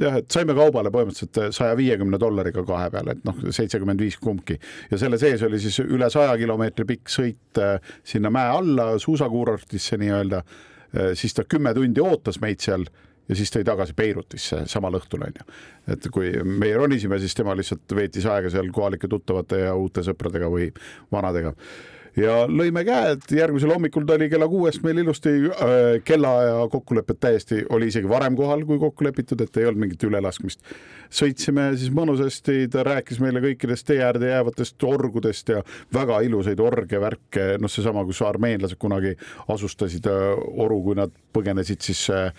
jah, et saime kaubale põhimõtteliselt saja viiekümne dollariga kahe peale, et noh, seitsekümmend viis kumbki ja selle sees oli siis üle saja kilomeetri pikk sõit äh, sinna mäe alla suusakuurortisse nii-öelda. Äh, siis ta kümme tundi ootas meid seal ja siis tõi tagasi Beirutisse samal õhtul onju. et kui meie ronisime, siis tema lihtsalt veetis aega seal kohalike tuttavate ja uute sõpradega või vanadega ja lõime käed, järgmisel hommikul ta oli kella kuuest meil ilusti äh, kellaaja kokkulepet täiesti, oli isegi varem kohal kui kokku lepitud, et ei olnud mingit ülelaskmist. sõitsime siis mõnusasti, ta rääkis meile kõikidest tee äärde jäävatest orgudest ja väga ilusaid orge, värke, noh, seesama, kus armeenlased kunagi asustasid äh, oru, kui nad põgenesid siis äh,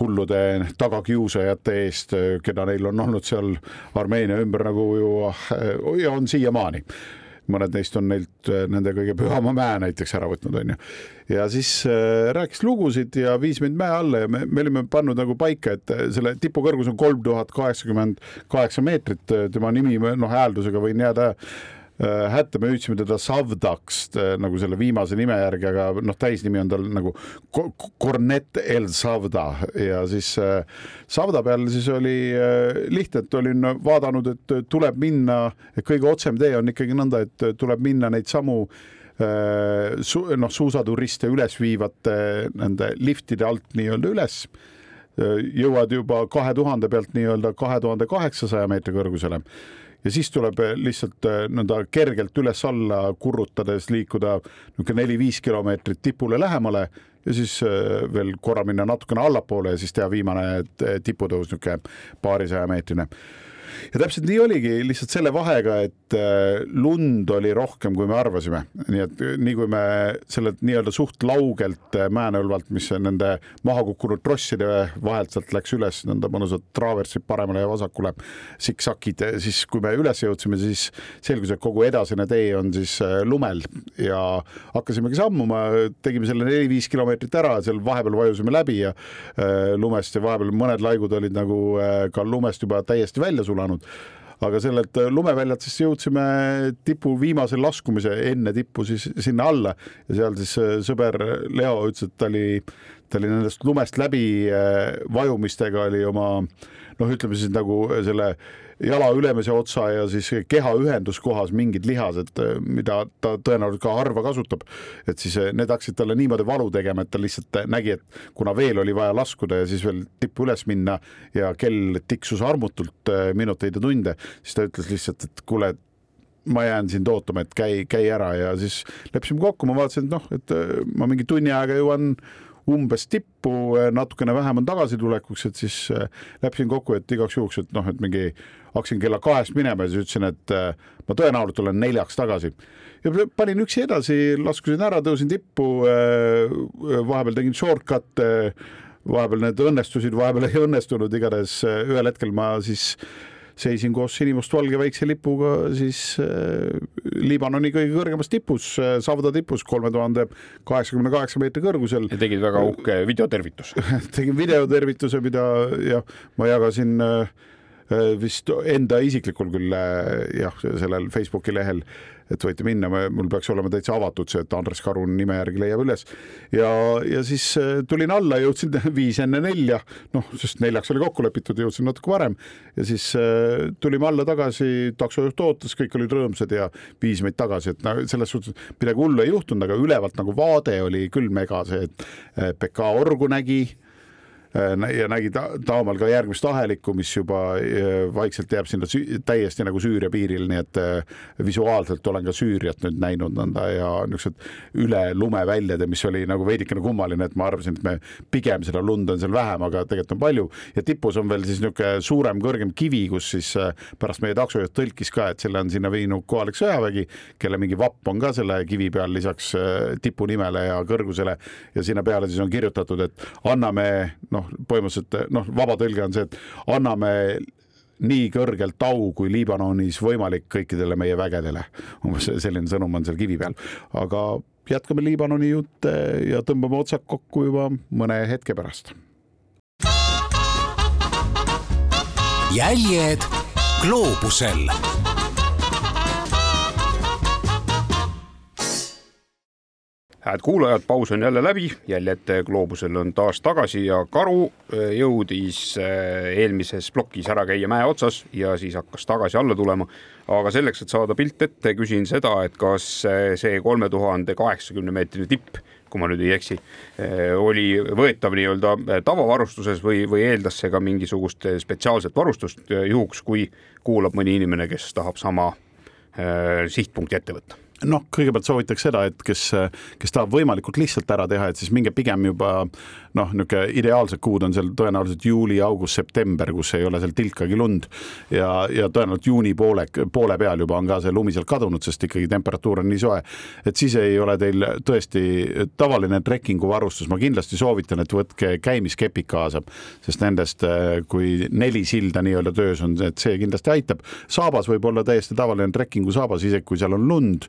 hullude tagakiusajate eest, äh, keda neil on olnud seal Armeenia ümber nagu ju äh, ja on siiamaani mõned neist on neilt äh, nende kõige pühama mäe näiteks ära võtnud, onju. ja siis äh, rääkis lugusid ja viis mind mäe alla ja me, me olime pannud nagu paika, et äh, selle tipu kõrgus on kolm tuhat kaheksakümmend kaheksa meetrit, tema nimi, noh, hääldusega võin jääda Äh, hätta, me hüüdsime teda Savdaks äh, nagu selle viimase nime järgi, aga noh, täisnimi on tal nagu Cornet El Savda. Ja siis äh, Savda peal siis oli lihtne, et olin vaadanud, et tuleb minna, kõige otsem tee on ikkagi nõnda, et tuleb minna neid samu su, noh, suusaturiste üles viivate nende liftide alt nii-öelda üles. Jõuad juba kahe tuhande pealt nii-öelda kahe tuhande kaheksasaja meetri kõrgusele ja siis tuleb eh, lihtsalt eh, nõnda kergelt üles-alla kurrutades liikuda niisugune neli-viis kilomeetrit tipule lähemale ja siis eh, veel korra minna natukene allapoole ja siis teha viimane tiputõus niisugune paarisaja meetrine ja täpselt nii oligi, lihtsalt selle vahega, et äh, lund oli rohkem, kui me arvasime, nii et äh, nii kui me sellelt nii-öelda suht laugelt äh, Mäenõlvalt, mis nende maha kukkunud trosside vahelt sealt läks üles nõnda mõnusad traaversid paremale ja vasakule, siksakid, siis kui me üles jõudsime, siis selgus, et kogu edasine tee on siis lumel. Ja hakkasimegi sammuma, tegime selle neli-viis kilomeetrit ära, seal vahepeal vajusime läbi ja lumest ja vahepeal mõned laigud olid nagu ka lumest juba täiesti välja sulanud elanud aga sellelt äh, lumeväljalt siis jõudsime tipu viimase laskumise enne tippu siis sinna alla. Ja seal siis äh, sõber Leo ütles, et ta oli, ta oli nendest lumest läbi äh, vajumistega oli oma noh, ütleme siis nagu selle jala ülemise otsa ja siis keha ühenduskohas mingid lihased, mida ta tõenäoliselt ka harva kasutab. et siis eh, need hakkasid talle niimoodi valu tegema, et ta lihtsalt nägi, et kuna veel oli vaja laskuda ja siis veel tippu üles minna ja kell tiksus armutult minuteid ja tunde, siis ta ütles lihtsalt, et kuule, ma jään sind ootama, et käi, käi ära ja siis leppisime kokku, ma vaatasin, et noh, et ma mingi tunni ajaga jõuan umbes tippu, natukene vähem on tagasitulekuks, et siis leppisin kokku, et igaks juhuks, et noh, et mingi hakkasin kella kahest minema ja siis ütlesin, et äh, ma tõenäoliselt tulen neljaks tagasi. ja panin üksi edasi, laskusin ära, tõusin tippu, äh, vahepeal tegin shortcut'e, vahepeal need õnnestusid, vahepeal ei õnnestunud, igatahes äh, ühel hetkel ma siis seisin koos sinimustvalge väikse lipuga siis äh, Liibanoni kõige kõrgemas tipus äh,, Savda tipus, kolme tuhande kaheksakümne kaheksa meetri kõrgusel. ja tegid väga uhke videotervituse tegin videotervituse, mida jah, ma jagasin äh, vist enda isiklikul küll jah, sellel Facebooki lehel, et võite minna, mul peaks olema täitsa avatud see, et Andres Karun nime järgi leiab üles. ja, ja siis äh, tulin alla, jõudsin viis enne nelja, noh, sest neljaks oli kokku lepitud, jõudsin natuke varem. Ja siis tulime alla tagasi, taksojuht ootas, kõik olid rõõmsad ja viis meid tagasi, et no selles suhtes midagi hullu ei juhtunud, aga ülevalt nagu vaade oli küll mega see, et PK orgu nägi Äh, ja nägi ta, taamal ka järgmist ahelikku, mis juba äh, vaikselt jääb sinna täiesti nagu Süüria piiril, nii et äh, visuaalselt olen ka Süüriat nüüd näinud nõnda ja niisugused üle lumeväljad ja mis oli nagu veidikene kummaline, et ma arvasin, et me pigem seda lund on seal vähem, aga tegelikult on palju. Ja tipus on veel siis niisugune suurem, kõrgem kivi, kus siis pärast meie taksojuht tõlkis ka, et selle on sinna viinud kohalik sõjavägi, kelle mingi vapp on ka selle kivi peal lisaks tipu nimele ja kõrgusele. Ja sinna peale siis on kirjutatud, et anname noh, noh, põhimõtteliselt noh, vaba tõlge on see, et anname nii kõrgelt au kui Liibanonis võimalik kõikidele meie vägedele. umbes selline sõnum on seal kivi peal, aga jätkame Liibanoni jutte ja tõmbame otsad kokku juba mõne hetke pärast. jäljed gloobusel hääd kuulajad, paus on jälle läbi, jäljed gloobusel on taas tagasi ja Karu äh, jõudis äh, eelmises plokis ära käia mäe otsas ja siis hakkas tagasi alla tulema. aga selleks, et saada pilt ette, küsin seda, et kas äh, see kolme tuhande kaheksakümne meetrine tipp, kui ma nüüd ei eksi, oli võetav nii-öelda tavavarustuses või, või eeldas see ka mingisugust spetsiaalset varustust juhuks, kui kuulab mõni inimene, kes tahab sama sihtpunkti ette võtta noh, kõigepealt soovitaks seda, et kes, kes tahab võimalikult lihtsalt ära teha, et siis minge pigem juba noh, niisugune ideaalsed kuud on seal tõenäoliselt juuli, august, september, kus ei ole seal tilkagi lund ja, ja tõenäoliselt juuni poole, poole peal juba on ka see lumi sealt kadunud, sest ikkagi temperatuur on nii soe. et siis ei ole teil tõesti tavaline trekkingu varustus, ma kindlasti soovitan, et võtke käimiskepid kaasa, sest nendest, kui neli silda nii-öelda töös on, et see kindlasti aitab. saabas võib olla täiesti tavaline trekkingu saabas, isegi kui seal on lund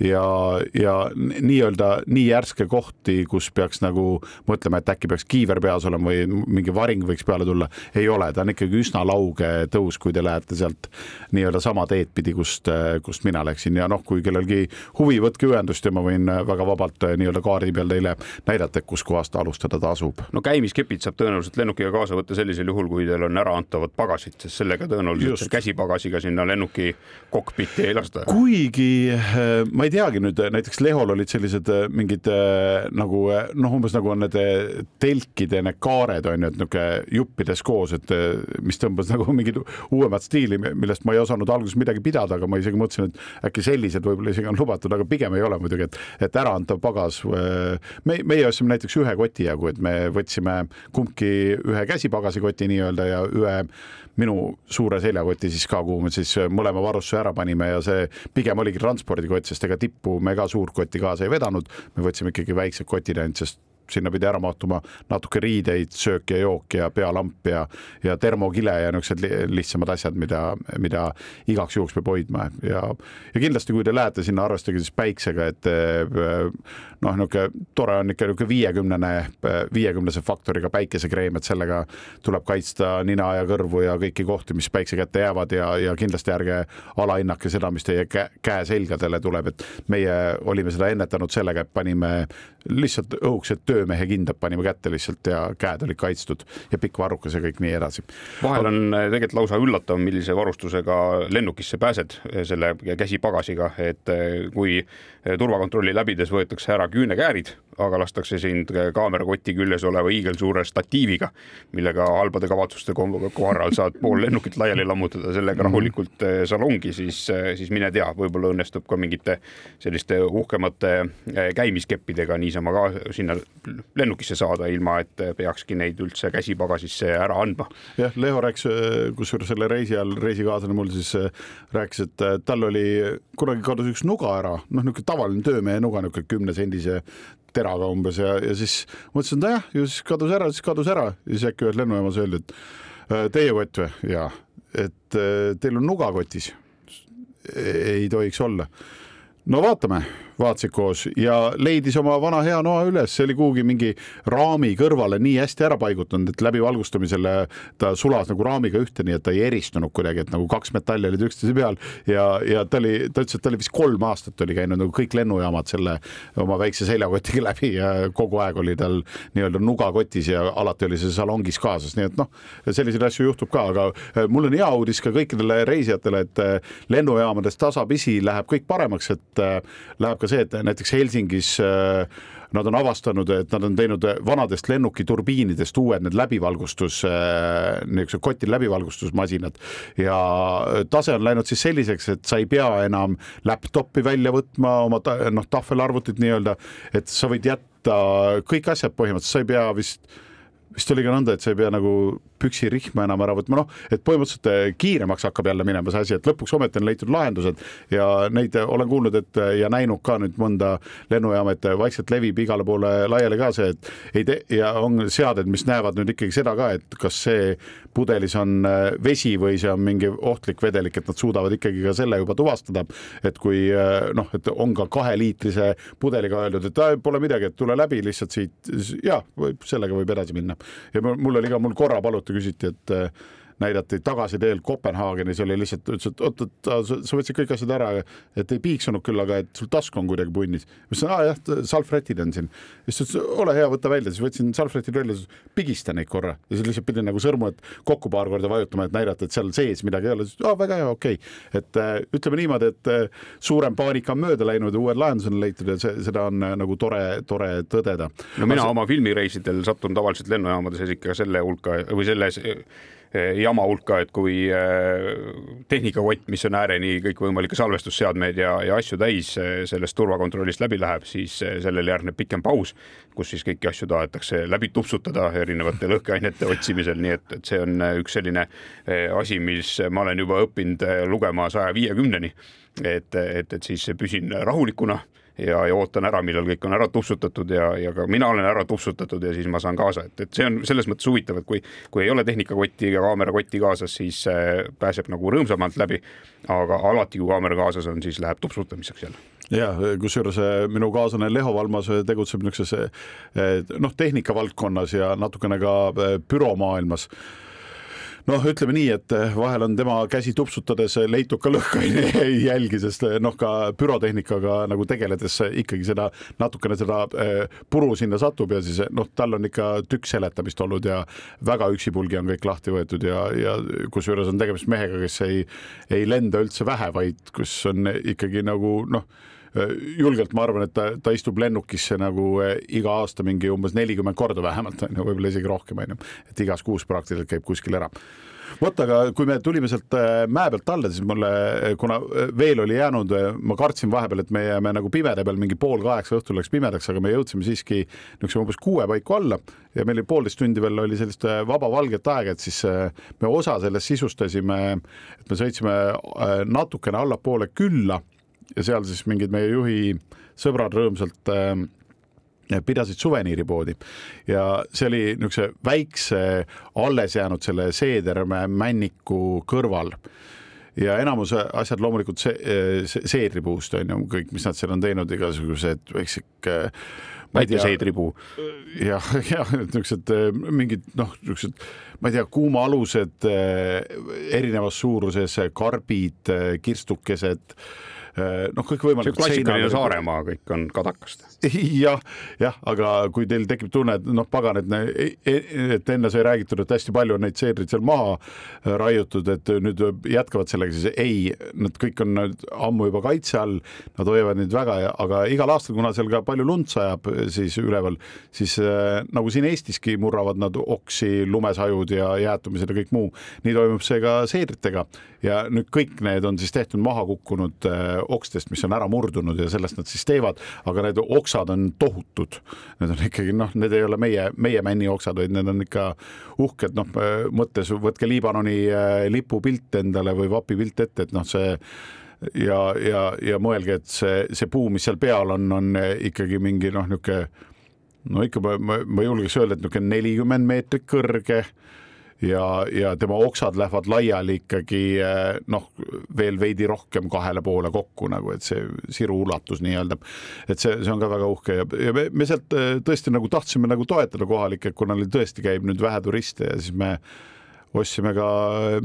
ja, ja nii-öelda nii järske kohti, kus peaks nagu mõtlema, et äkki peaks kiiver peas olema või mingi varing võiks peale tulla, ei ole, ta on ikkagi üsna lauge tõus, kui te lähete sealt nii-öelda sama teed pidi, kust, kust mina läksin ja noh, kui kellelgi huvi, võtke ühendust ja ma võin väga vabalt nii-öelda kaardi peal teile näidata, kuskohast alustada tasub. no käimiskepid saab tõenäoliselt lennukiga kaasa võtta sellisel juhul, kui teil on äraantavad pagasid, sest sellega tõenäoliselt käsipagasiga sinna lennuki kokpitti ei lasta. kuigi ma ma ei teagi nüüd näiteks Lehol olid sellised äh, mingid äh, nagu äh, noh, umbes nagu on need telkide need kaared on ju, et niisugune juppides koos, et mis tõmbas nagu mingit uuemat stiili, millest ma ei osanud alguses midagi pidada, aga ma isegi mõtlesin, et äkki sellised võib-olla isegi on lubatud, aga pigem ei ole muidugi, et, et äraantav pagas. me, meie ostsime näiteks ühe koti jagu, et me võtsime kumbki ühe käsipagasikoti nii-öelda ja ühe minu suure seljakoti siis ka, kuhu me siis mõlema varustuse ära panime ja see pigem oligi transpordikott, sest ega tippu me ka suurt kotti kaasa ei vedanud, me võtsime ikkagi väiksed kotid ainult, sest sinna pidi ära mahtuma natuke riideid, söök ja jook ja pealamp ja, ja termokile ja niisugused lihtsamad asjad, mida, mida igaks juhuks peab hoidma. Ja, ja kindlasti, kui te lähete sinna, arvestage siis päiksega, et noh, niisugune tore on ikka niisugune viiekümnene, viiekümnese faktoriga päikesekreem, et sellega tuleb kaitsta nina ja kõrvu ja kõiki kohti, mis päikse kätte jäävad ja, ja kindlasti ärge alahinnake seda, mis teie käe selgadele tuleb, et meie olime seda ennetanud sellega, et panime lihtsalt õhukesed töömehe kindad panime kätte lihtsalt ja käed olid kaitstud ja pikk varrukas ja kõik nii edasi. vahel on äh, tegelikult lausa üllatav, millise varustusega lennukisse pääsed äh, selle käsipagasiga, et äh, kui turvakontrolli läbides võetakse ära küünekäärid aga lastakse sind kaamerakoti küljes oleva hiigelsuure statiiviga, millega halbade kavatsuste korral saad pool lennukit laiali lammutada, sellega mhm. rahulikult eh, salongi, siis, eh, siis mine tea, võib-olla õnnestub ka mingite selliste uhkemate eh, käimiskeppidega niisama ka sinna lennukisse saada, ilma et peakski neid üldse käsipagasisse ära andma. jah, Leo rääkis, kusjuures selle reisi ajal reisikaaslane mul siis rääkis, et tal oli kunagi kadus üks nuga ära, noh, niisugune tavaline töömehe nuga, niisugune kümnesendise teraga umbes ja, ja siis mõtlesin, et nojah, ju siis kadus ära, siis kadus ära ja siis äkki ühes lennujaamas öeldi, et äh, teie kott või? jaa, et äh, teil on nuga kotis. ei tohiks olla. no vaatame vaatasid koos ja leidis oma vana hea noa üles, see oli kuhugi mingi raami kõrvale nii hästi ära paigutanud, et läbi valgustamisel ta sulas nagu raamiga ühte, nii et ta ei eristunud kuidagi, et nagu kaks metalli olid üksteise peal. Ja, ja ta oli, ta ütles, et ta oli vist kolm aastat oli käinud nagu kõik lennujaamad selle oma väikse seljakotiga läbi ja kogu aeg oli tal nii-öelda nuga kotis ja alati oli see salongis kaasas, nii et noh, selliseid asju juhtub ka, aga äh, mul on hea uudis ka kõikidele reisijatele, et äh, lennujaamades tasapisi läheb kõik paremaks, et äh, läheb ka see, et näiteks Helsingis äh, nad on avastanud, et nad on teinud vanadest lennukiturbiinidest uued need läbivalgustus, äh, niisugused koti läbivalgustusmasinad. Ja tase on läinud siis selliseks, et sa ei pea enam laptop'i välja võtma, oma noh, tahvelarvutit nii-öelda, et sa võid jätta kõik asjad põhimõtteliselt, sa ei pea vist vist oli ka nõnda, et sa ei pea nagu püksirihma enam ära võtma, noh, et põhimõtteliselt eh, kiiremaks hakkab jälle minema see asi, et lõpuks ometi on leitud lahendused. Ja neid eh, olen kuulnud, et eh, ja näinud ka nüüd mõnda lennujaama, et vaikselt levib igale poole laiali ka see, et ei tee ja on seaded, mis näevad nüüd ikkagi seda ka, et kas see pudelis on vesi või see on mingi ohtlik vedelik, et nad suudavad ikkagi ka selle juba tuvastada. et kui noh, et on ka kaheliitrise pudeliga öeldud, et pole midagi, et tule läbi lihtsalt siit. Ja sellega võib edasi minna. Ja mul oli ka, mul korra paluti, küsiti, et näidati tagasiteel Kopenhaagenis oli lihtsalt, ütles, et oot, et sa, võtsid kõik asjad ära, et ei piiksunud küll, aga et sul task on kuidagi punnis. ma ütlesin, aa jah, salvrätid on siin. siis ta ütles, ole hea, võta välja, siis võtsin salvrätid välja, pigista neid korra ja siis lihtsalt pidin nagu sõrmud kokku paar korda vajutama, et näidata, et seal sees midagi ei ole. aa, väga hea, okei okay.. et äh, ütleme niimoodi, et äh, suurem paanika on mööda läinud ja uued lahendused on leitud ja see, seda on äh, nagu tore, tore tõdeda. no mina oma filmireisidel satun tavaliselt lennujaamades ikka selle hulka või selles jama hulka, et kui eh, tehnikakott, mis on ääreni kõikvõimalikke salvestusseadmeid ja, ja asju täis, eh, sellest turvakontrollist läbi läheb, siis sellele järgneb pikem paus, kus siis kõiki asju tahetakse läbi tupsutada erinevate lõhkeainete otsimisel, nii et, et see on üks selline asi, mis ma olen juba õppinud lugema saja viiekümneni. et, et, et siis püsin rahulikuna ja, ja ootan ära, millal kõik on ära tupsutatud ja, ja ka mina olen ära tupsutatud ja siis ma saan kaasa, et, et see on selles mõttes huvitav, et kui, kui ei ole tehnikakotti ega kaamerakotti kaasas, siis äh, pääseb nagu rõõmsamalt läbi. aga alati, kui kaamera kaasas on, siis läheb tupsutamiseks jälle ja kusjuures äh, minu kaaslane Leho Valmas tegutseb niisuguses äh, noh, tehnika valdkonnas ja natukene ka büromaailmas noh, ütleme nii, et eh, vahel on tema käsi tupsutades leitud ka lõhkaine jälgi, sest eh, noh, ka bürotehnikaga nagu tegeledes ikkagi seda natukene seda eh, puru sinna satub ja siis noh, tal on ikka tükk seletamist olnud ja väga üksipulgi on kõik lahti võetud ja, ja kusjuures on tegemist mehega, kes ei, ei lenda üldse vähe, vaid kus on ikkagi nagu noh julgelt ma arvan, et ta, ta istub lennukisse nagu iga aasta mingi umbes nelikümmend korda vähemalt on ju, võib-olla isegi rohkem on ju, et igas kuus praktiliselt käib kuskil ära. Vot, aga kui me tulime sealt äh, mäe pealt alla, siis mulle, äh, kuna äh, veel oli jäänud, ma kartsin vahepeal, et me jääme nagu pimeda peal, mingi pool kaheksa õhtul läks pimedaks, aga me jõudsime siiski niisuguse umbes kuue paiku alla. Ja meil oli poolteist tundi veel oli sellist vaba valget aega, et siis me osa sellest sisustasime, et me sõitsime natukene allapoole külla ja seal siis mingid meie juhi sõbrad rõõmsalt pidasid suveniiripoodi ja see oli niisuguse väikse alles jäänud selle Seedermäe männiku kõrval ja enamus asjad loomulikult see, see, seedripuust on ju kõik, mis nad seal on teinud, igasugused väiksed väike seedripuu. jah, jah, niisugused mingid noh, niisugused, ma ei tea, kuumaalused erinevas suuruses karbid, kirstukesed Äh, noh, kõikvõimalikud. klassikaline Saaremaa kõik on kadakast. Jah, jah, aga kui teil tekib tunne, et noh, pagan, et, e, e, et enne sai räägitud, et hästi palju on neid seedreid seal maha äh, raiutud, et nüüd jätkavad sellega, siis ei, nad kõik on ammu juba kaitse all, nad hoiavad neid väga, aga igal aastal, kuna seal ka palju lund sajab siis üleval, siis äh, nagu siin Eestiski murravad nad oksi, lumesajud ja jäätumised ja kõik muu, nii toimub see ka seedritega. Ja nüüd kõik need on siis tehtud maha kukkunud okstest, mis on ära murdunud ja sellest nad siis teevad, aga need oksad on tohutud. Need on ikkagi noh, need ei ole meie, meie männioksad, vaid need on ikka uhked, noh mõttes võtke Liibanoni äh, lipupilt endale või vapipilt ette, et noh, see ja, ja, ja mõelge, et see, see puu, mis seal peal on, on ikkagi mingi noh, niisugune no ikka ma, ma julgeks öelda, et niisugune nelikümmend meetrit kõrge ja, ja tema oksad lähevad laiali ikkagi eh, noh, veel veidi rohkem kahele poole kokku nagu, et see siru ulatus nii-öelda. et see, see on ka väga uhke ja, ja me, me sealt eh, tõesti nagu tahtsime nagu toetada kohalikke, kuna neil tõesti käib nüüd vähe turiste ja siis me ostsime ka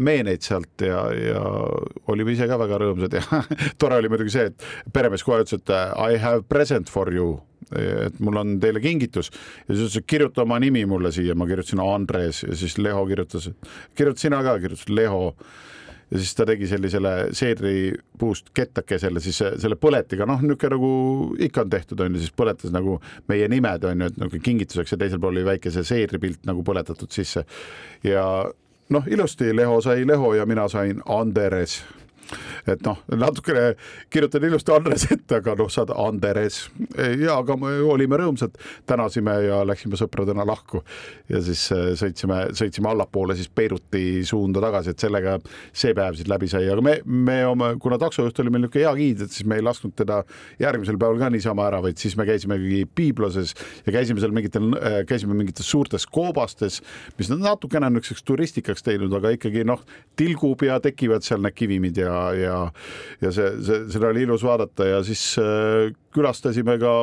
meeneid sealt ja, ja olime ise ka väga rõõmsad ja tore oli muidugi see, et peremees kohe ütles, et I have present for you. Et mul on teile kingitus. Ja siis ütles, et kirjuta oma nimi mulle siia, ma kirjutasin Andres ja siis Leho kirjutas, kirjuta sina ka, kirjutasin Leho. Ja siis ta tegi sellisele seedripuust kettakesele siis selle põletiga, noh, niisugune nagu ikka on tehtud, on ju, siis põletas nagu meie nimed on ju, et nagu kingituseks ja teisel pool oli väike see seedripilt nagu põletatud sisse. ja noh, ilusti Leho sai Leho ja mina sain Anderes et noh, natukene kirjutan ilusti Andres ette, aga noh, saad Anderes ja aga me olime rõõmsad, tänasime ja läksime sõpradena lahku. Ja siis äh, sõitsime, sõitsime allapoole siis Beiruti suunda tagasi, et sellega see päev siis läbi sai, aga me, me oma, kuna taksojuht oli meil niisugune hea giid, et siis me ei lasknud teda järgmisel päeval ka niisama ära, vaid siis me käisimegi Piibloses ja käisime seal mingitel, äh, käisime mingites suurtes koobastes, mis nad natukene niisuguseks turistikaks teinud, aga ikkagi noh, tilgub ja tekivad seal need kivimid ja ja, ja see, see, seda oli ilus vaadata ja siis äh, külastasime ka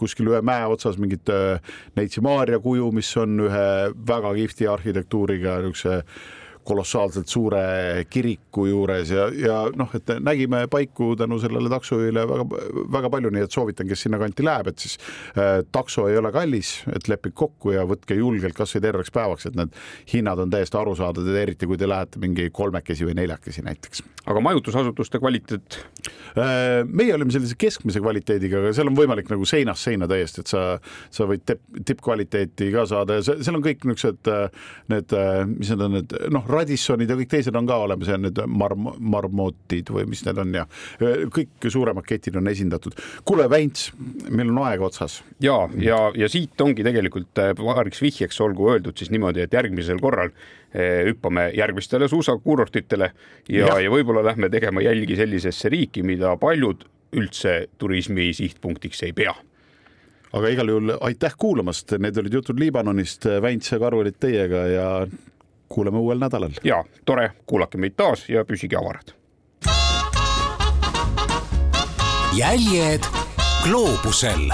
kuskil ühe mäe otsas mingit äh, Neitsi Maarja kuju, mis on ühe väga kihvti arhitektuuriga niisuguse kolossaalselt suure kiriku juures ja, ja noh, et nägime paiku tänu sellele taksojuhile väga-väga palju, nii et soovitan, kes sinnakanti läheb, et siis äh, takso ei ole kallis, et lepige kokku ja võtke julgelt kasvõi terveks päevaks, et need hinnad on täiesti arusaadavad, eriti kui te lähete mingi kolmekesi või neljakesi näiteks. aga majutusasutuste kvaliteet? Äh, meie olime sellise keskmise kvaliteediga, aga seal on võimalik nagu seinast seina täiesti, et sa, sa võid tippkvaliteeti ka saada ja seal on kõik niisugused äh, need, äh, mis need on, need noh, Radissonid ja kõik teised on ka olemas ja need marm-, marmotid või mis need on ja kõik suuremad ketid on esindatud. kuule, Väints, meil on aeg otsas. ja, ja, ja siit ongi tegelikult äh, paariks vihjeks olgu öeldud siis niimoodi, et järgmisel korral hüppame järgmistele suusakuurortitele ja, ja., ja võib-olla lähme tegema jälgi sellisesse riiki, mida paljud üldse turismi sihtpunktiks ei pea aga igal juhul aitäh kuulamast, need olid jutud Liibanonist, Väints ja Karu olid teiega ja kuuleme uuel nädalal. ja tore, kuulake meid taas ja püsige avarad. jäljed gloobusel